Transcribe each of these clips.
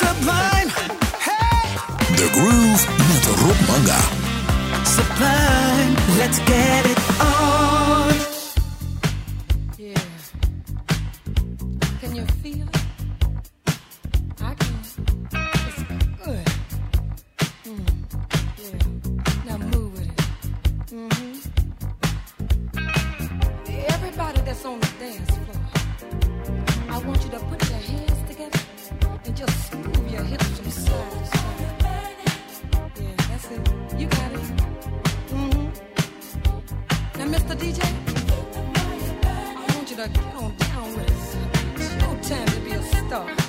Sublime. Hey. The Groove met Rob Manga. Sublime, let's get it on. DJ? I want you to get on down with it. It's no time to be a star.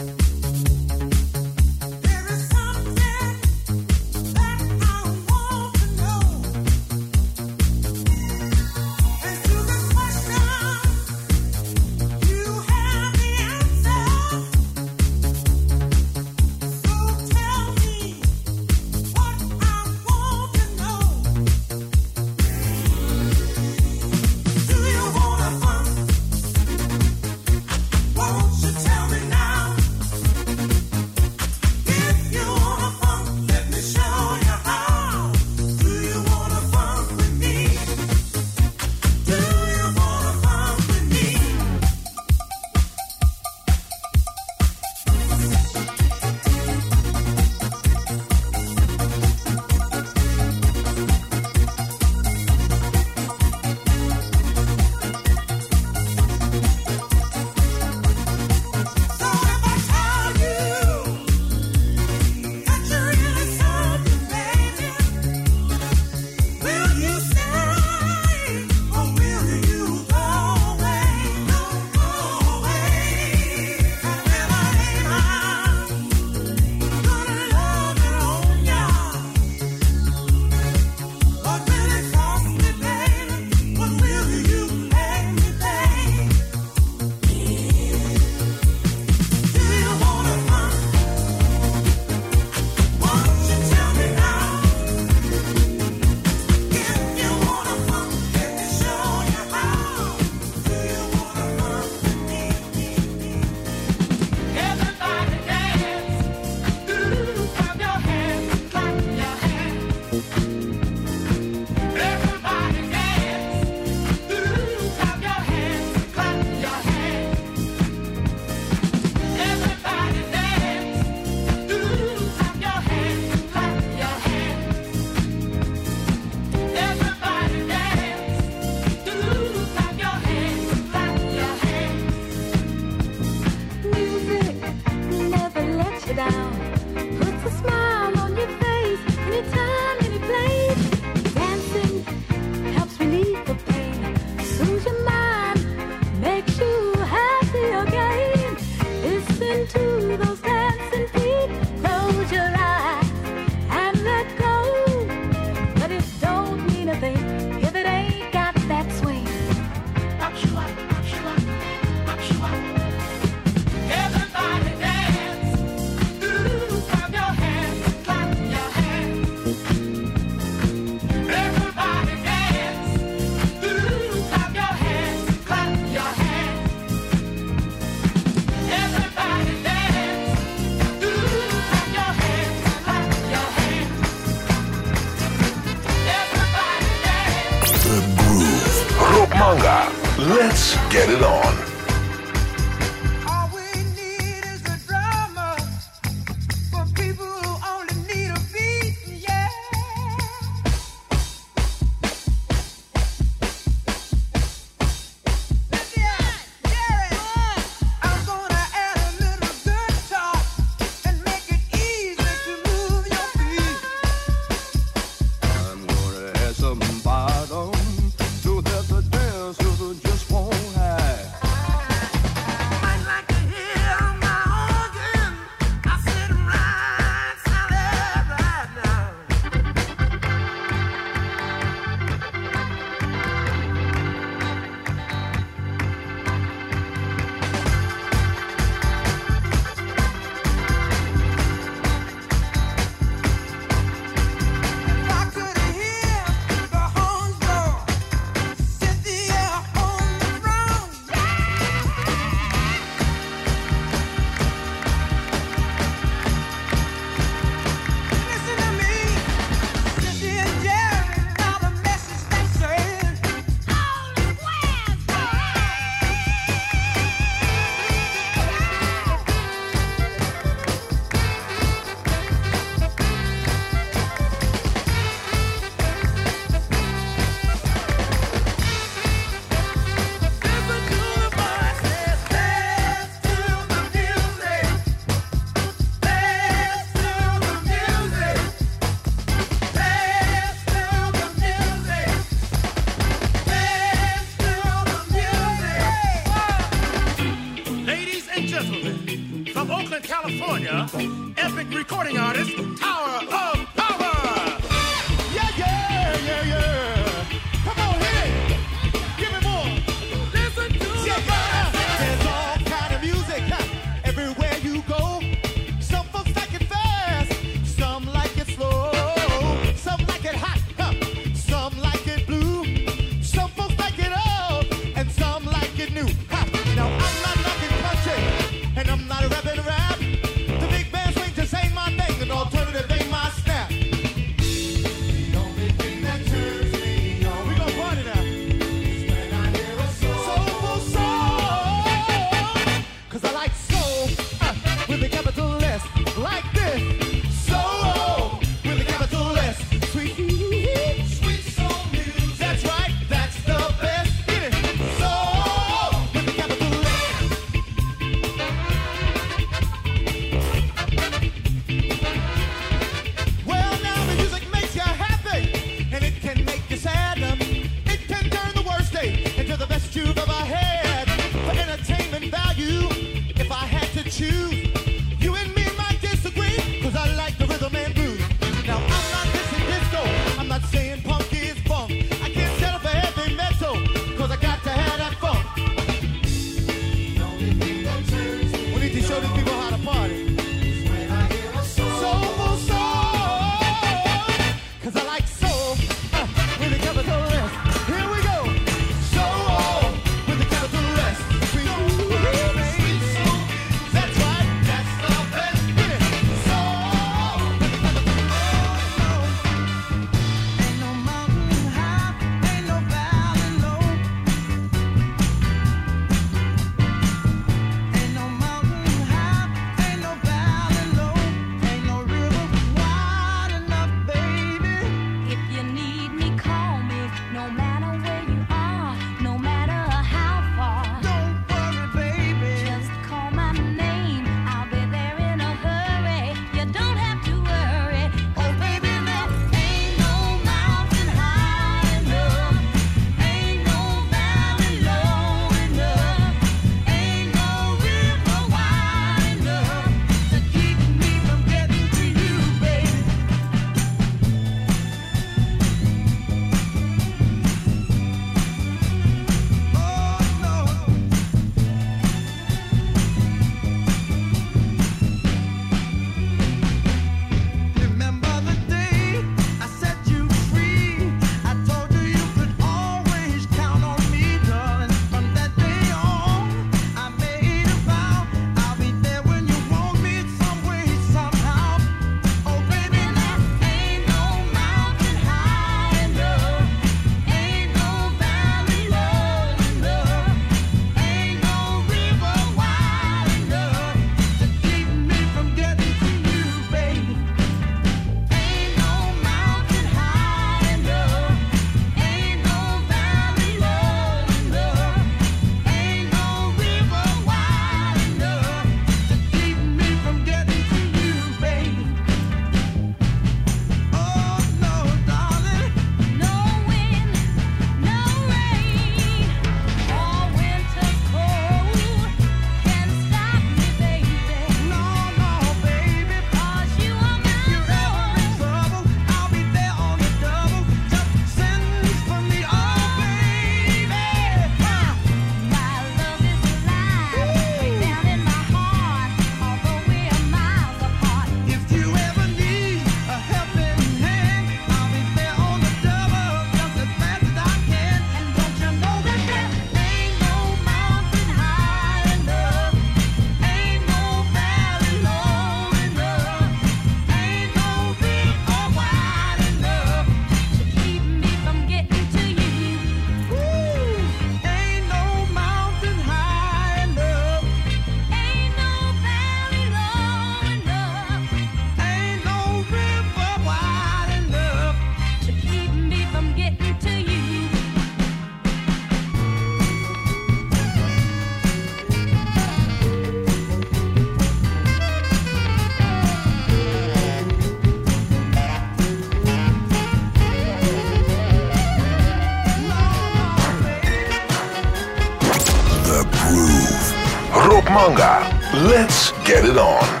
Manga. Let's get it on.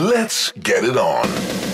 Let's get it on.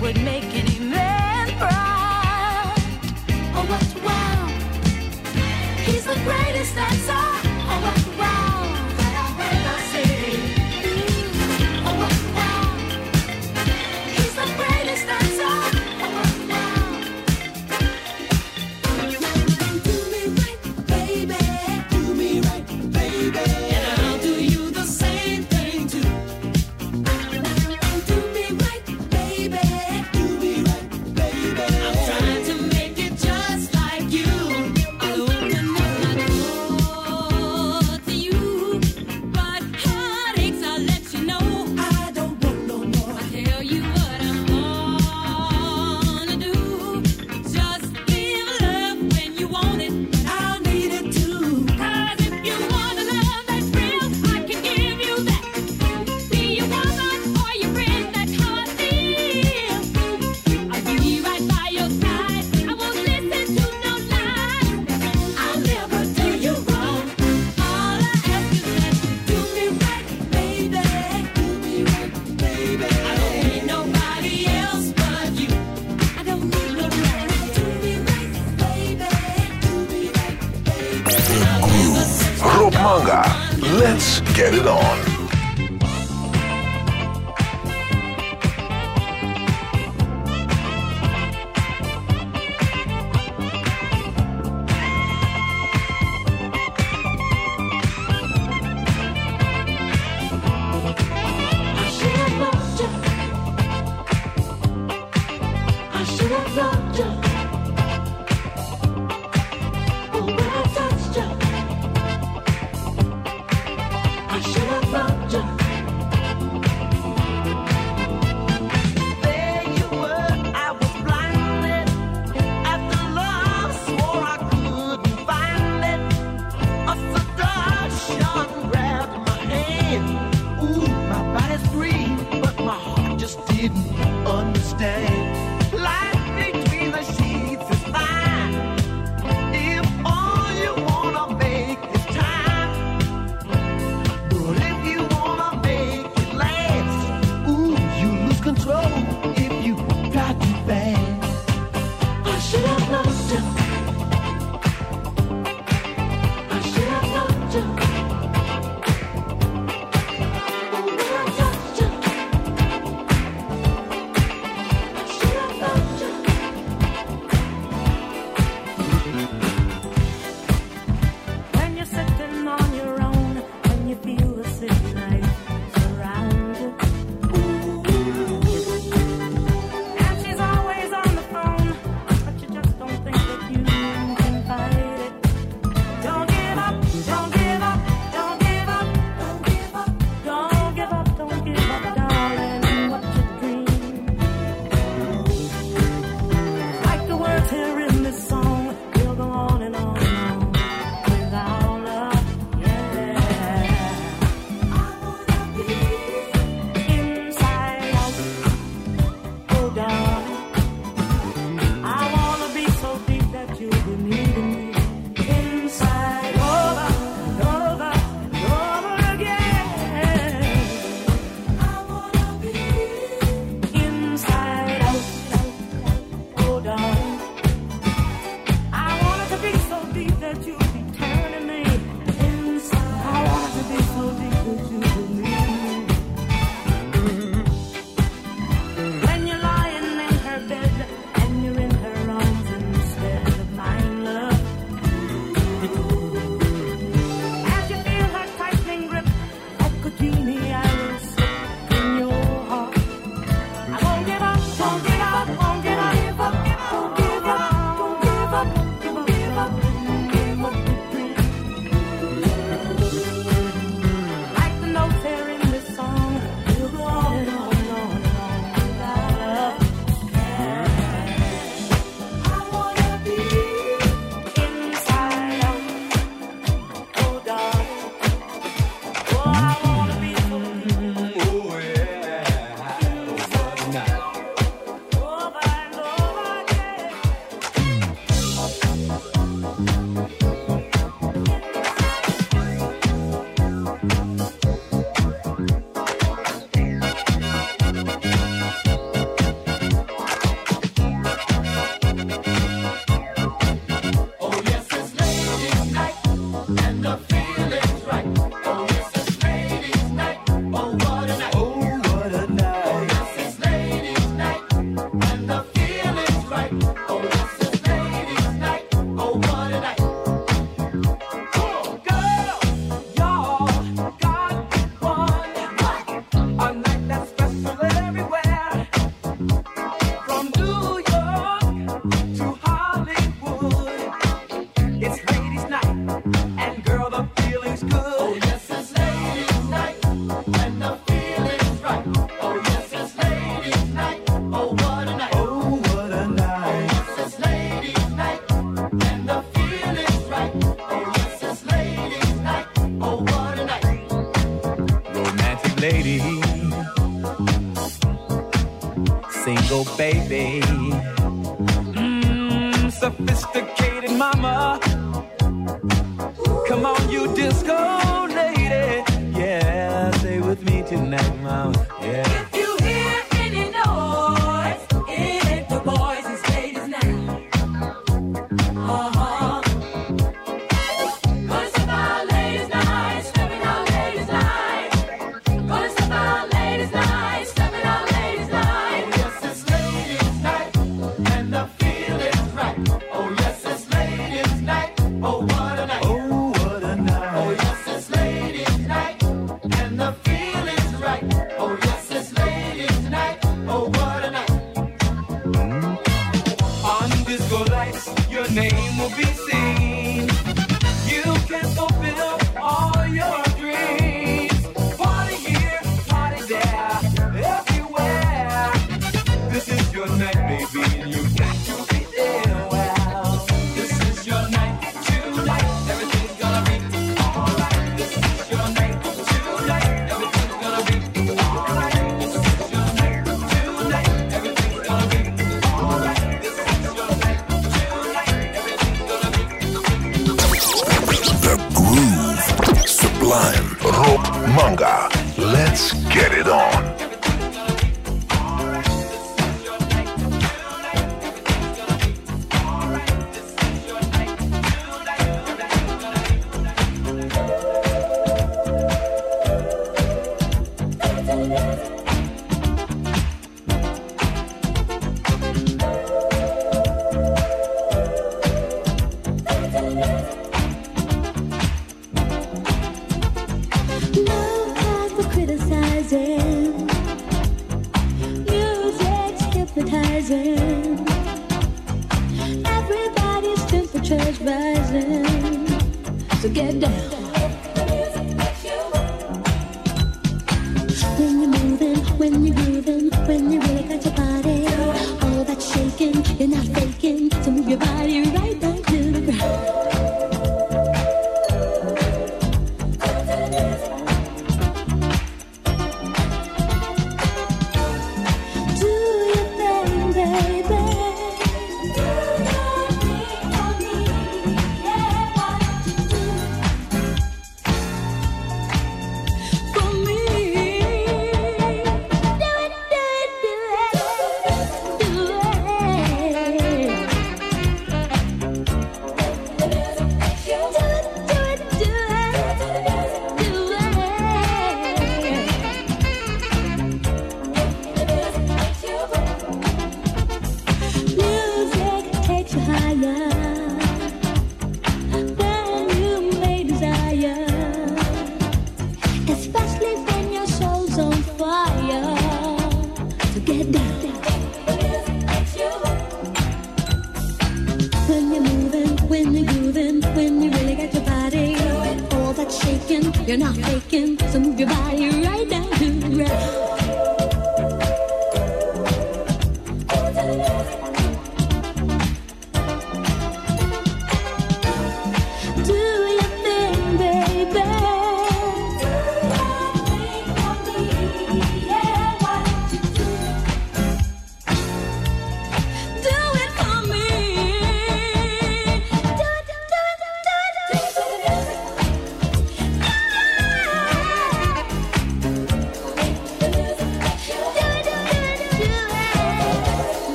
would make any man proud. Oh, what wow! He's the greatest, that's all. Single baby, Mmm, sophisticated mama. Come on, you disco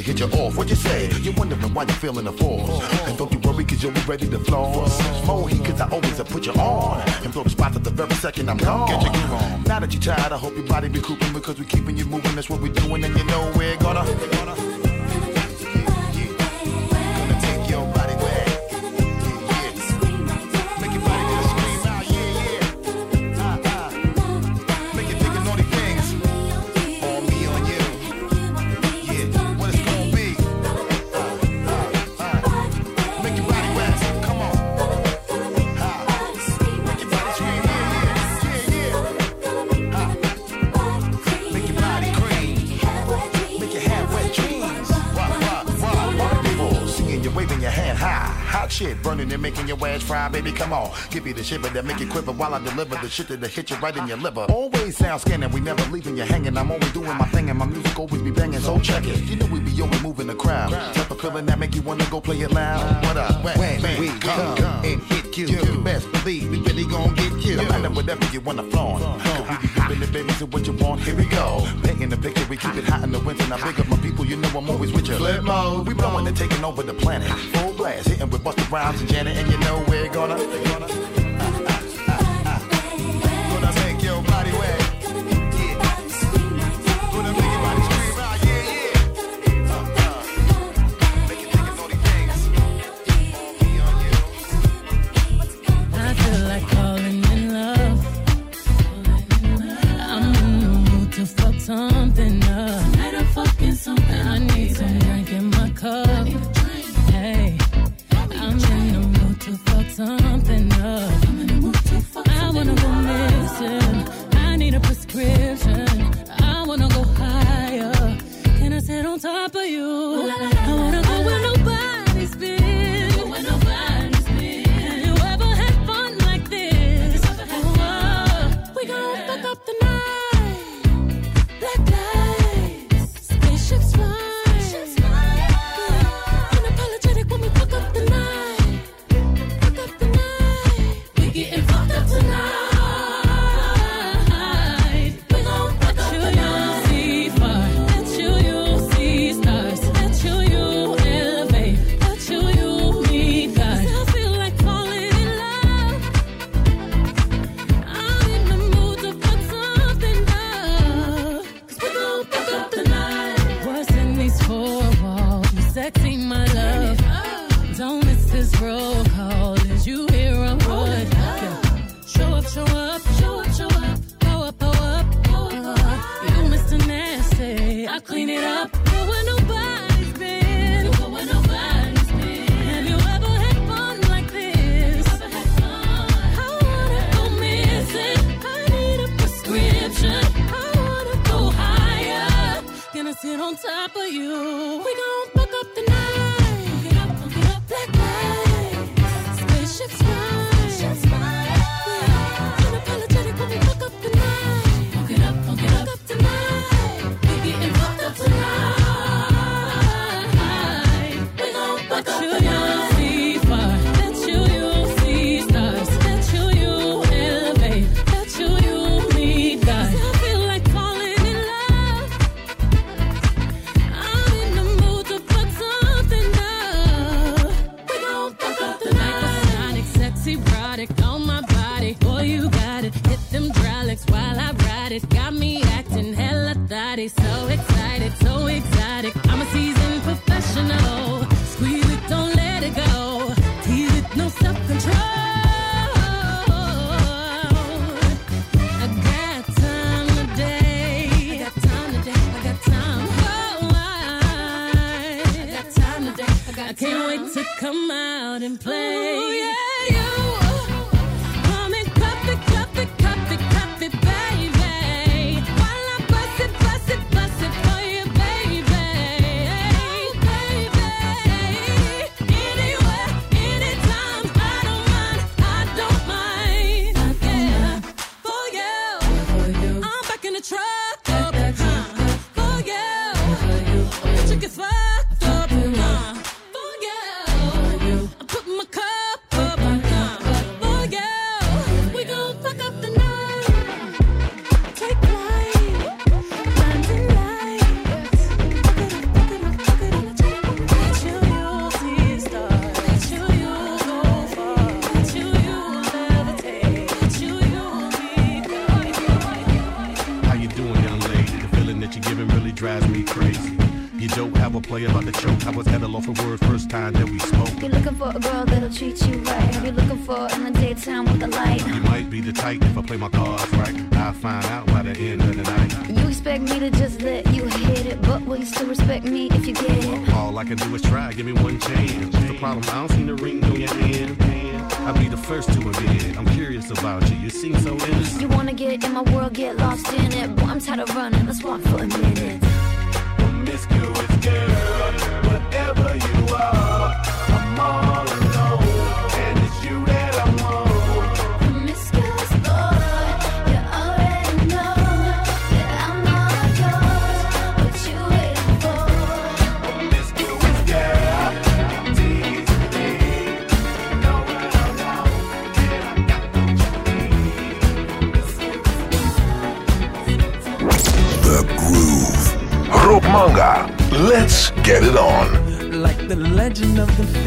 to hit you off. What you say? You're wondering why you're feeling the force. And don't you worry, cause you'll be ready to floss. More heat, cause I always have put you on. And blow the spot at the very second I'm gone. Now that you're tired, I hope your body be cooping because we're keeping you moving. That's what we're doing, and you know give you the shiver that make you quiver while I deliver the shit that'll hit you right in your liver. Always sound scanning, we never leaving you hanging. I'm always doing my thing and my music always be banging, so check it. You know we be always moving the crowd. Type of feeling that make you wanna go play it loud. What up? When, when we come, come and hit you, you, you best believe we really gon' get you. No matter whatever you wanna flaunt. We be giving the baby to what you want, here we go. Painting the picture, we keep it hot in the winter. Now big up my people, you know I'm always with you. Flip mode, we blowing and taking over the planet. Full class, hitting with Busta rhymes and Janet, and you know we're gonna. We're gonna player about the choke. I was of the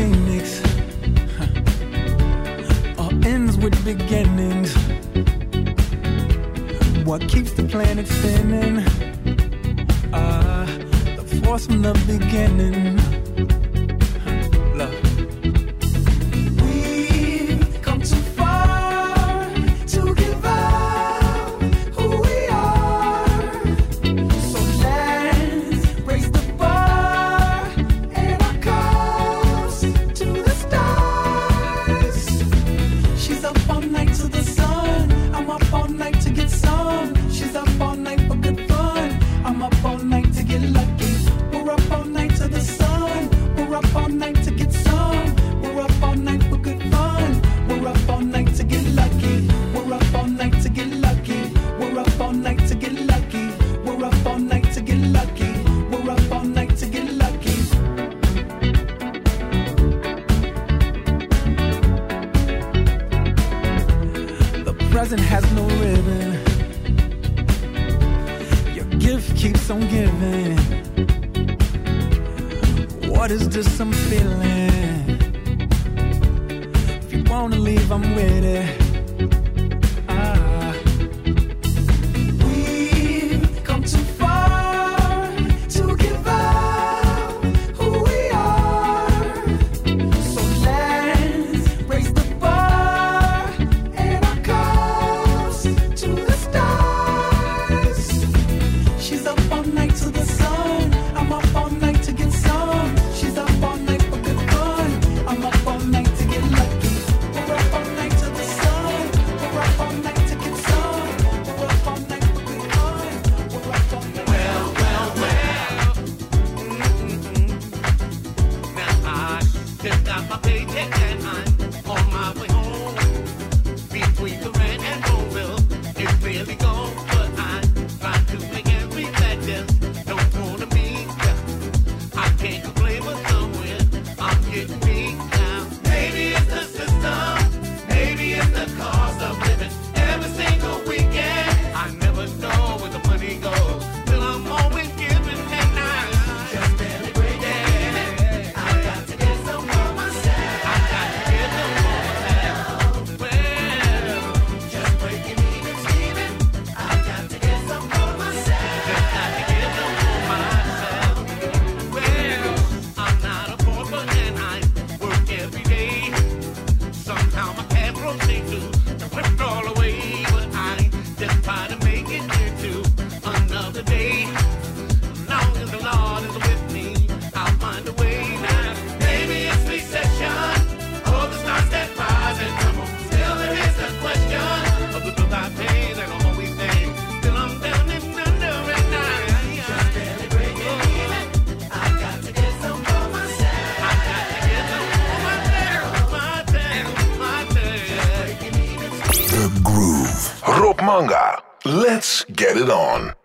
Let's get it on.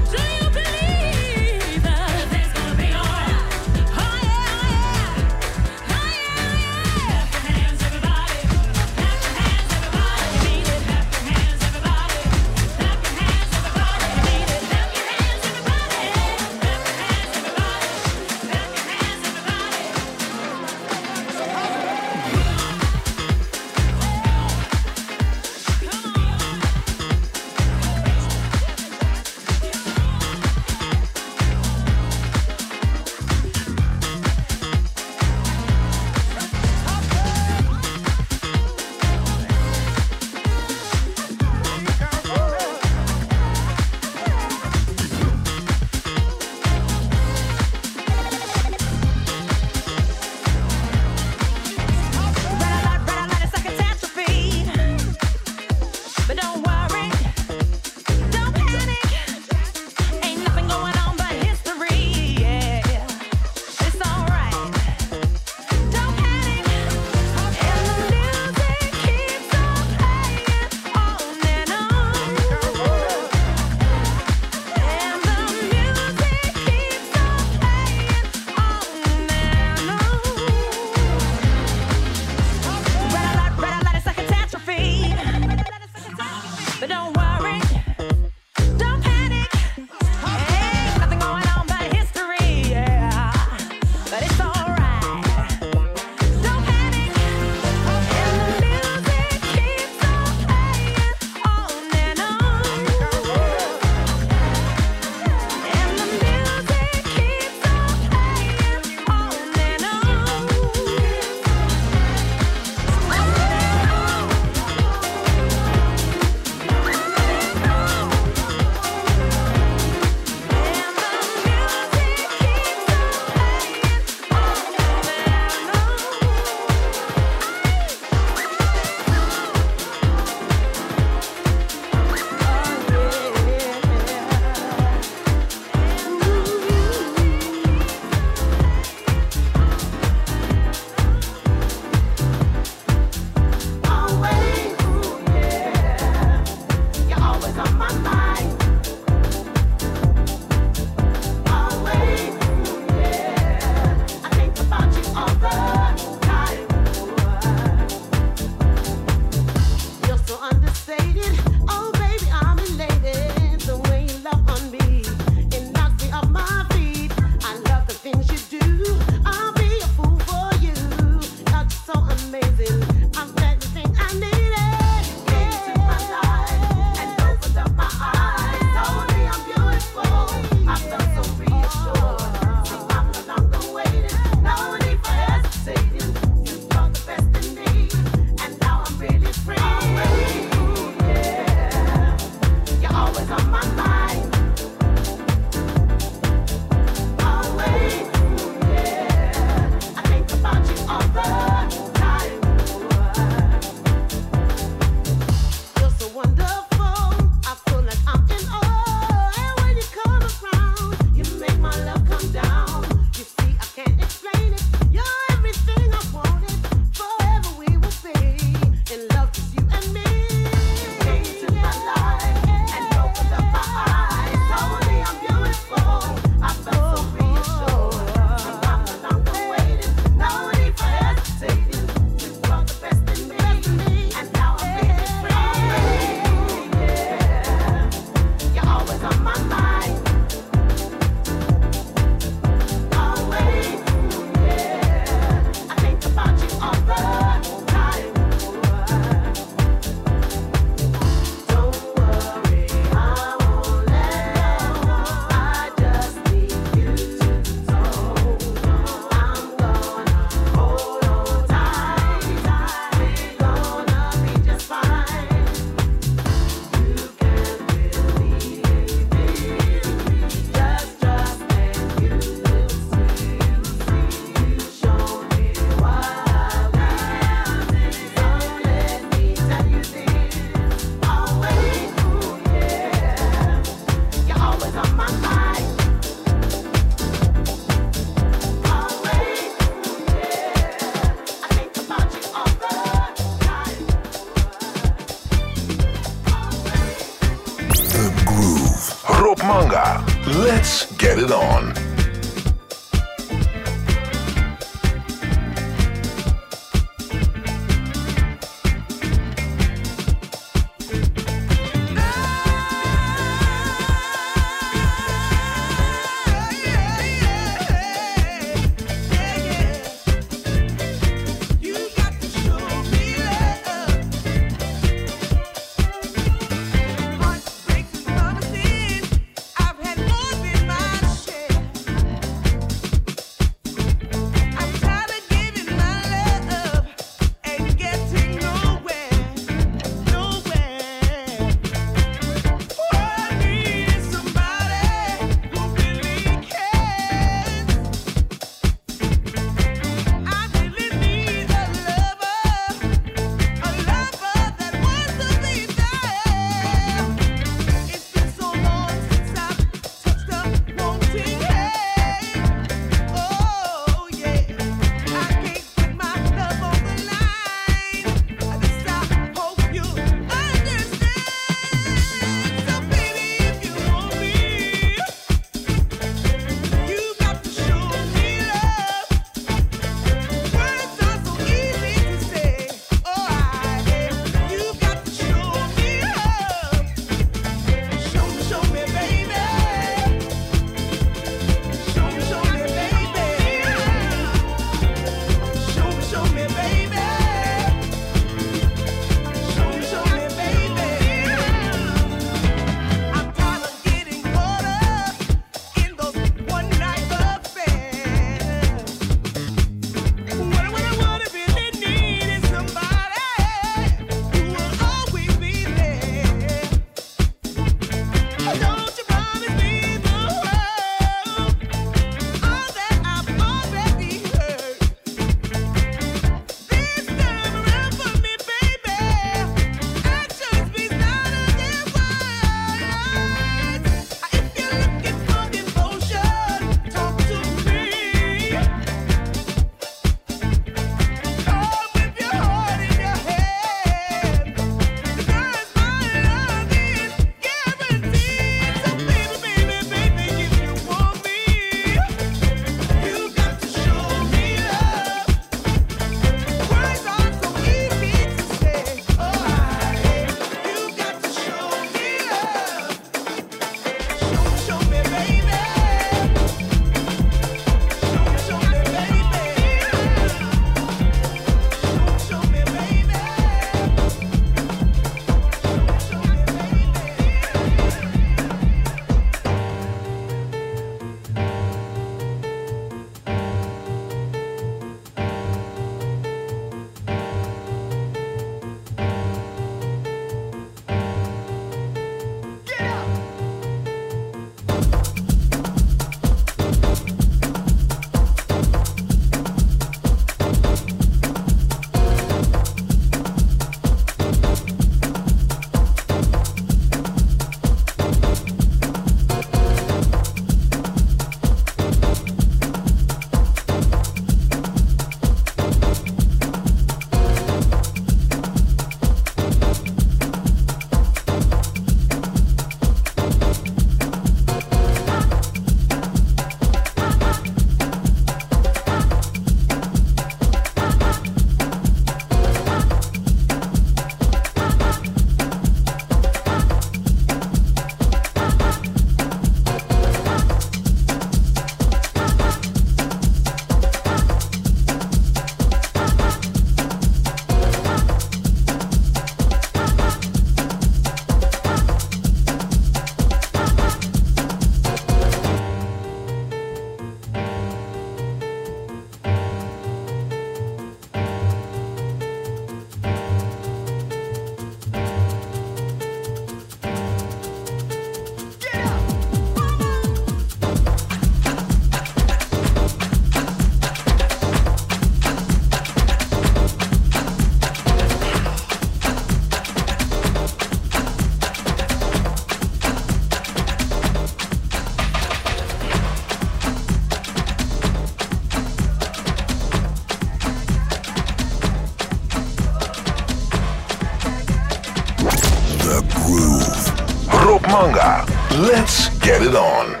get it on.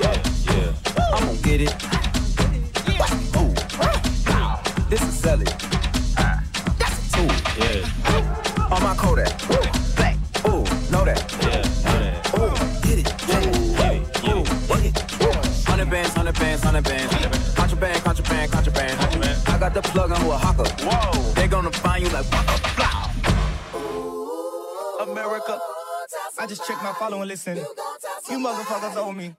Yeah. I'm gonna get it. Ooh. This is selling. That's a tool. Yeah. On my Kodak. Ooh, know that. Yeah. Ooh, get it. Ooh, get it. Hundred bands, hundred bands, hundred bands. I got the plug on who a. Whoa. They gonna find you like waka blow. America. I just checked my follow listen. You motherfuckers owe me.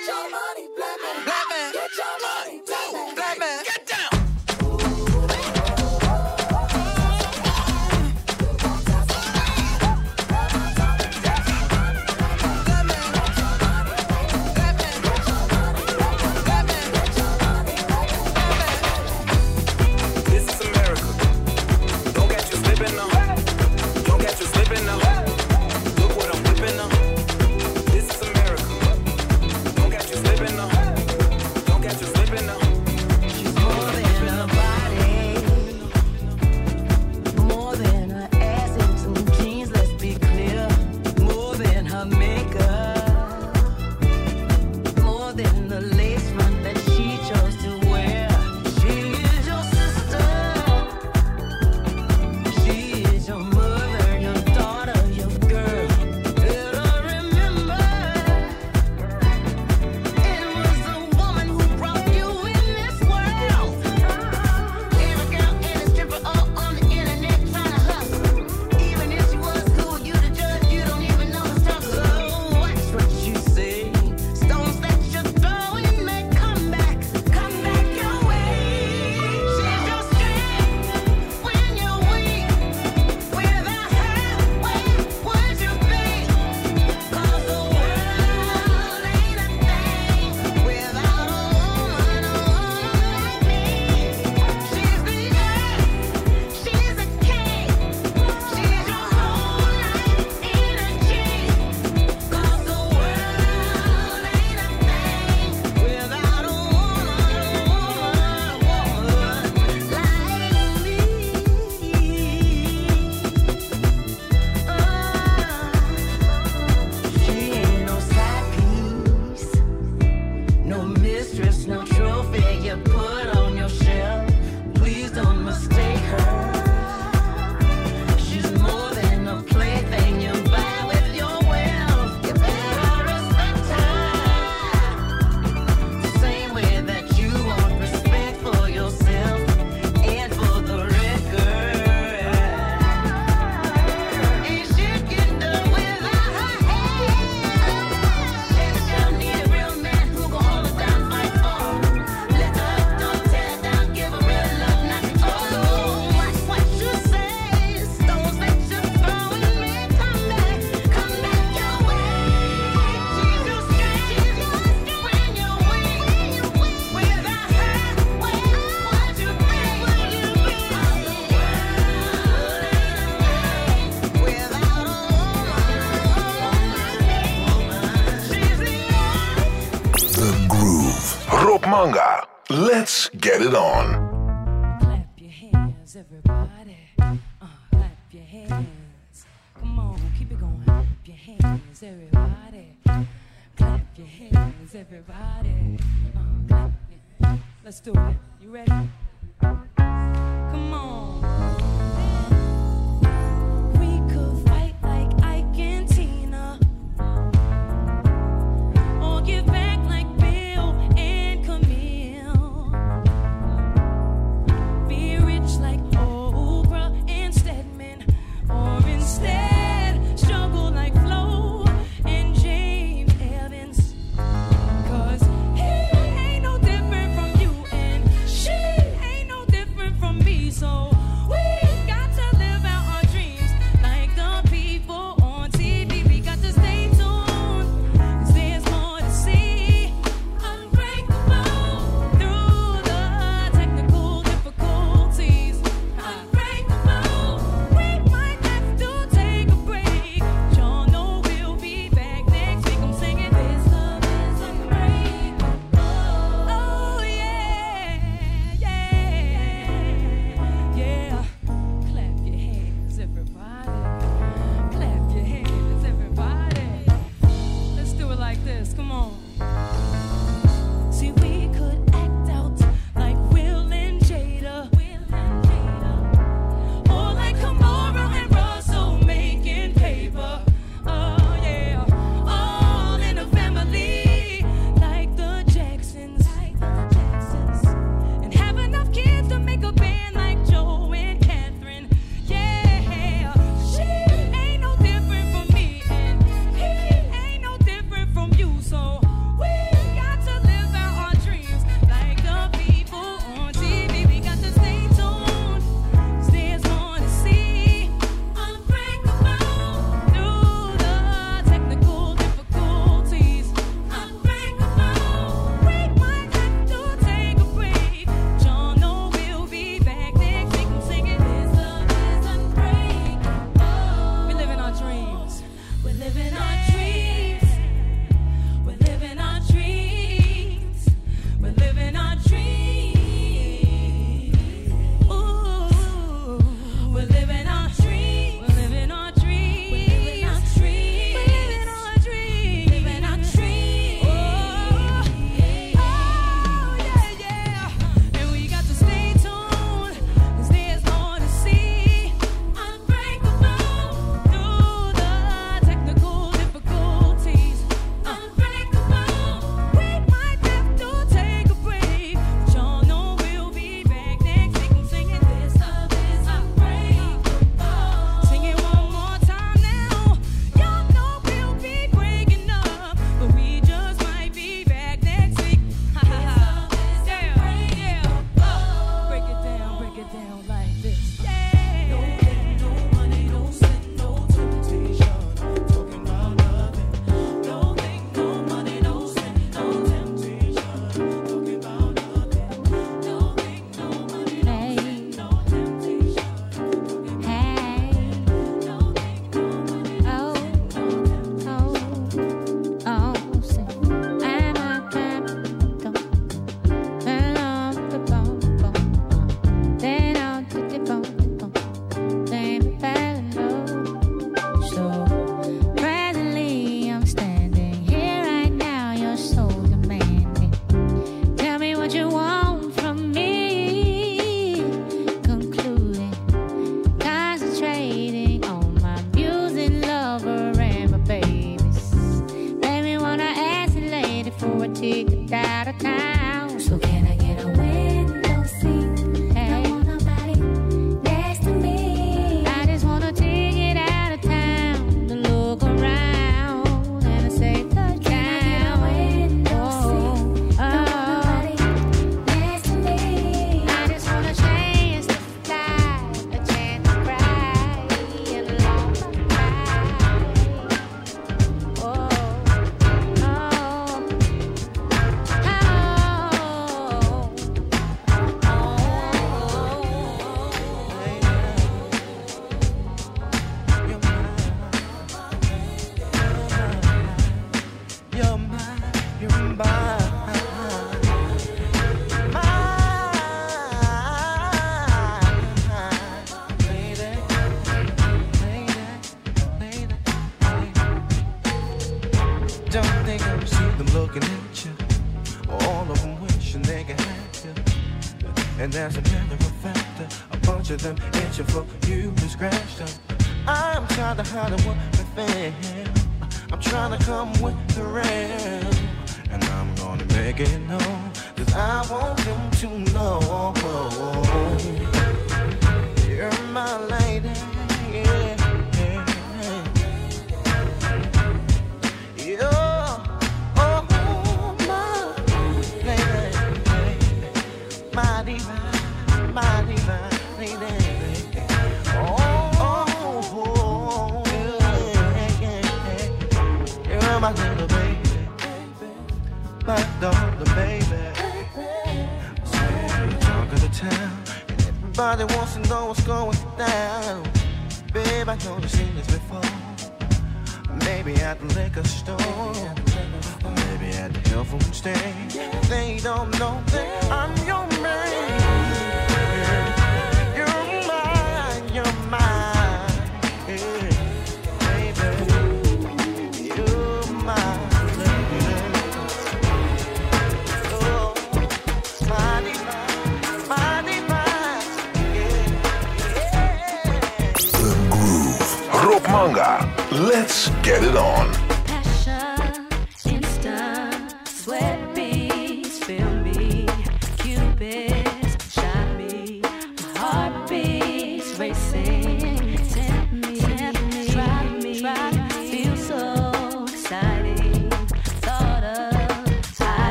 Get your money, black man. Black man. Get your money, black man. Black man. Get Manga. Let's get it on. Clap your hands, everybody. Uh, clap your hands. Come on, keep it going. Clap your hands, everybody. Clap your hands, everybody. Uh, clap your... Let's do it. You ready? Come on.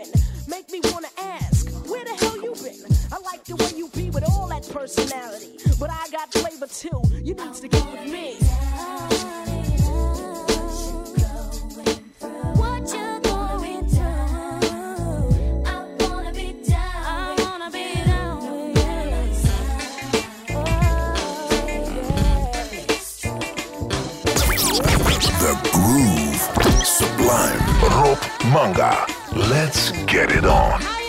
moving. Make me wanna ask, where the hell you been? I like the way you be with all that personality, but I got flavor too. You needs to get with me. Manga. Let's get it on.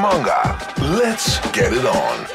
manga. Let's get it on.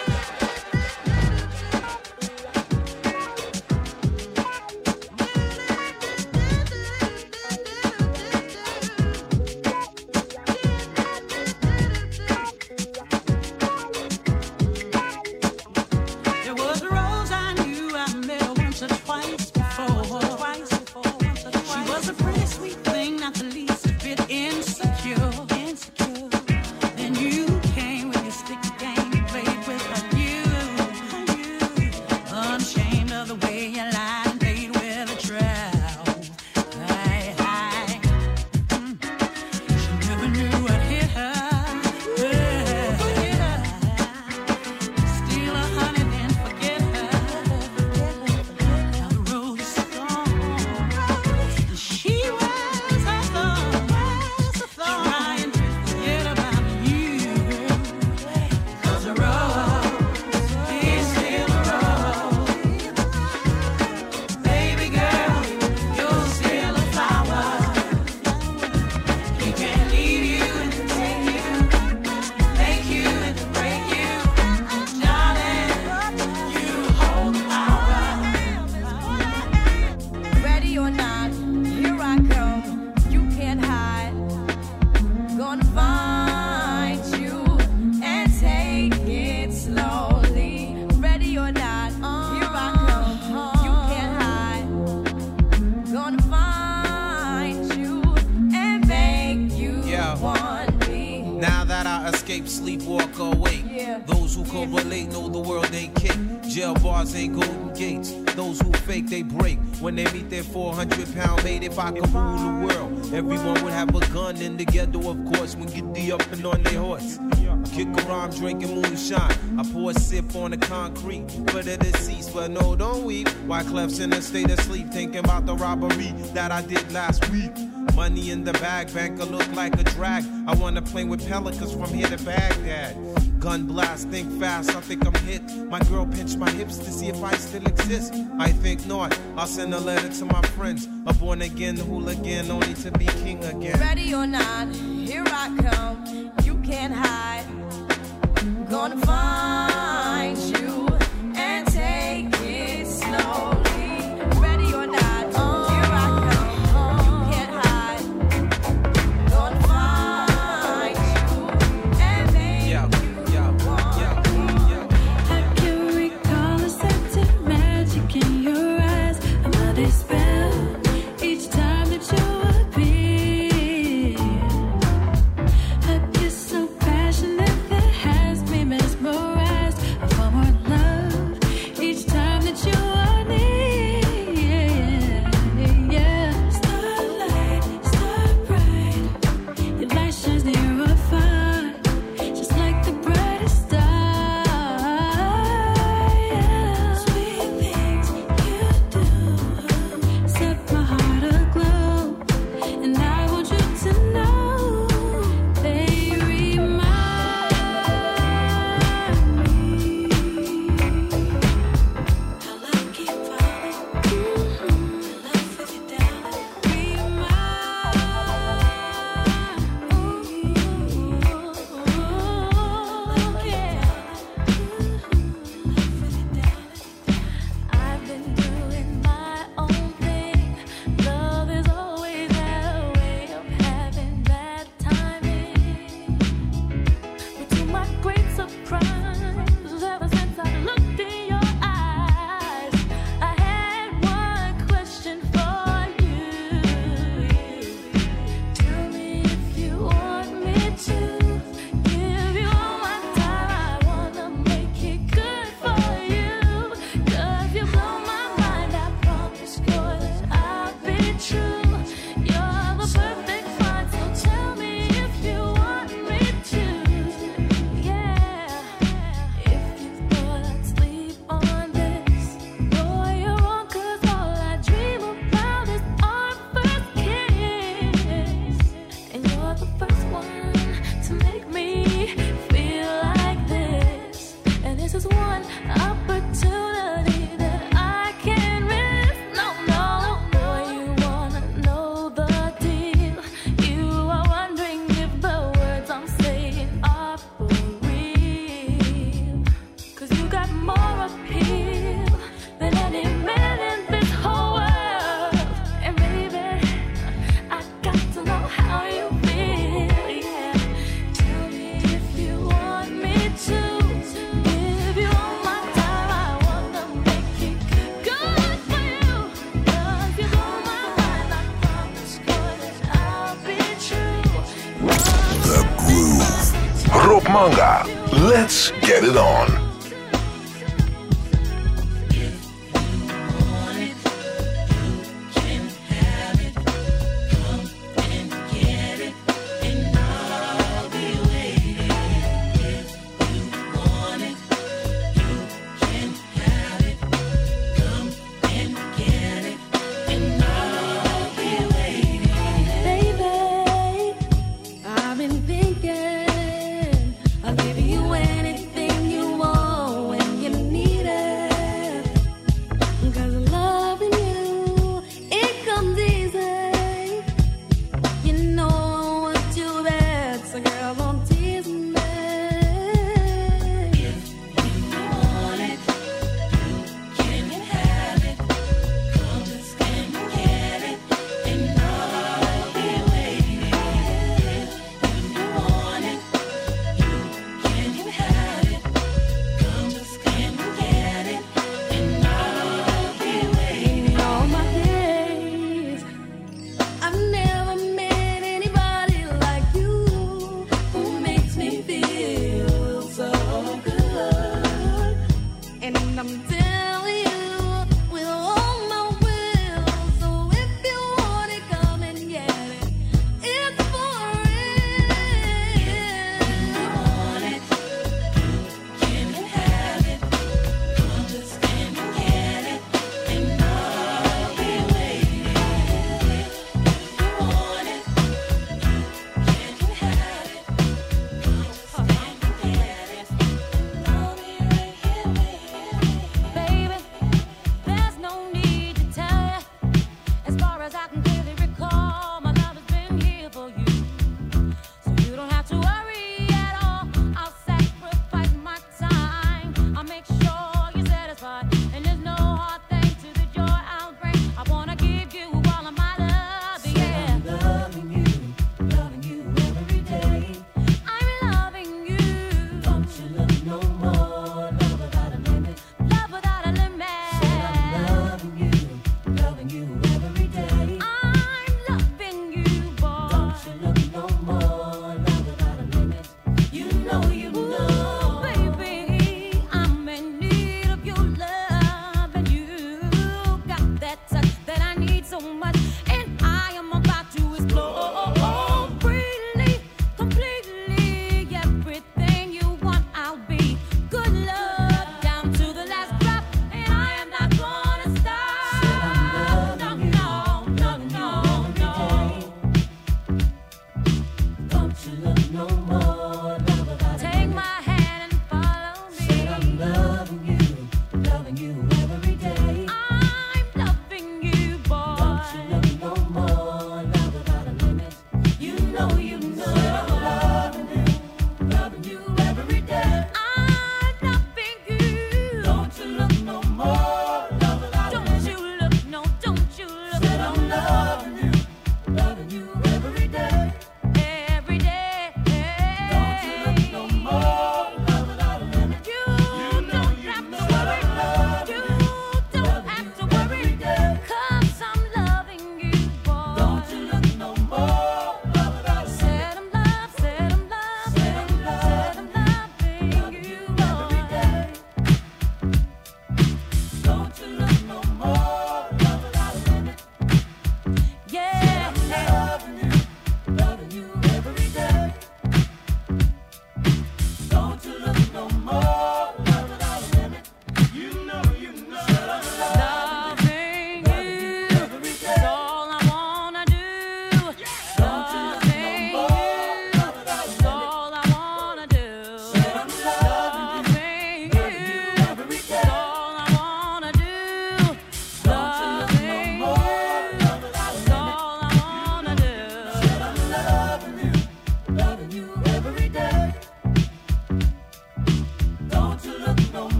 in a state of sleep, thinking about the robbery that I did last week. Money in the bag, banker look like a drag. I wanna play with pelicans from here to Baghdad. Gun blast, think fast, I think I'm hit. My girl pinched my hips to see if I still exist. I think not, I'll send a letter to my friends. A born again hooligan, only to be king again. Ready or not, here I come.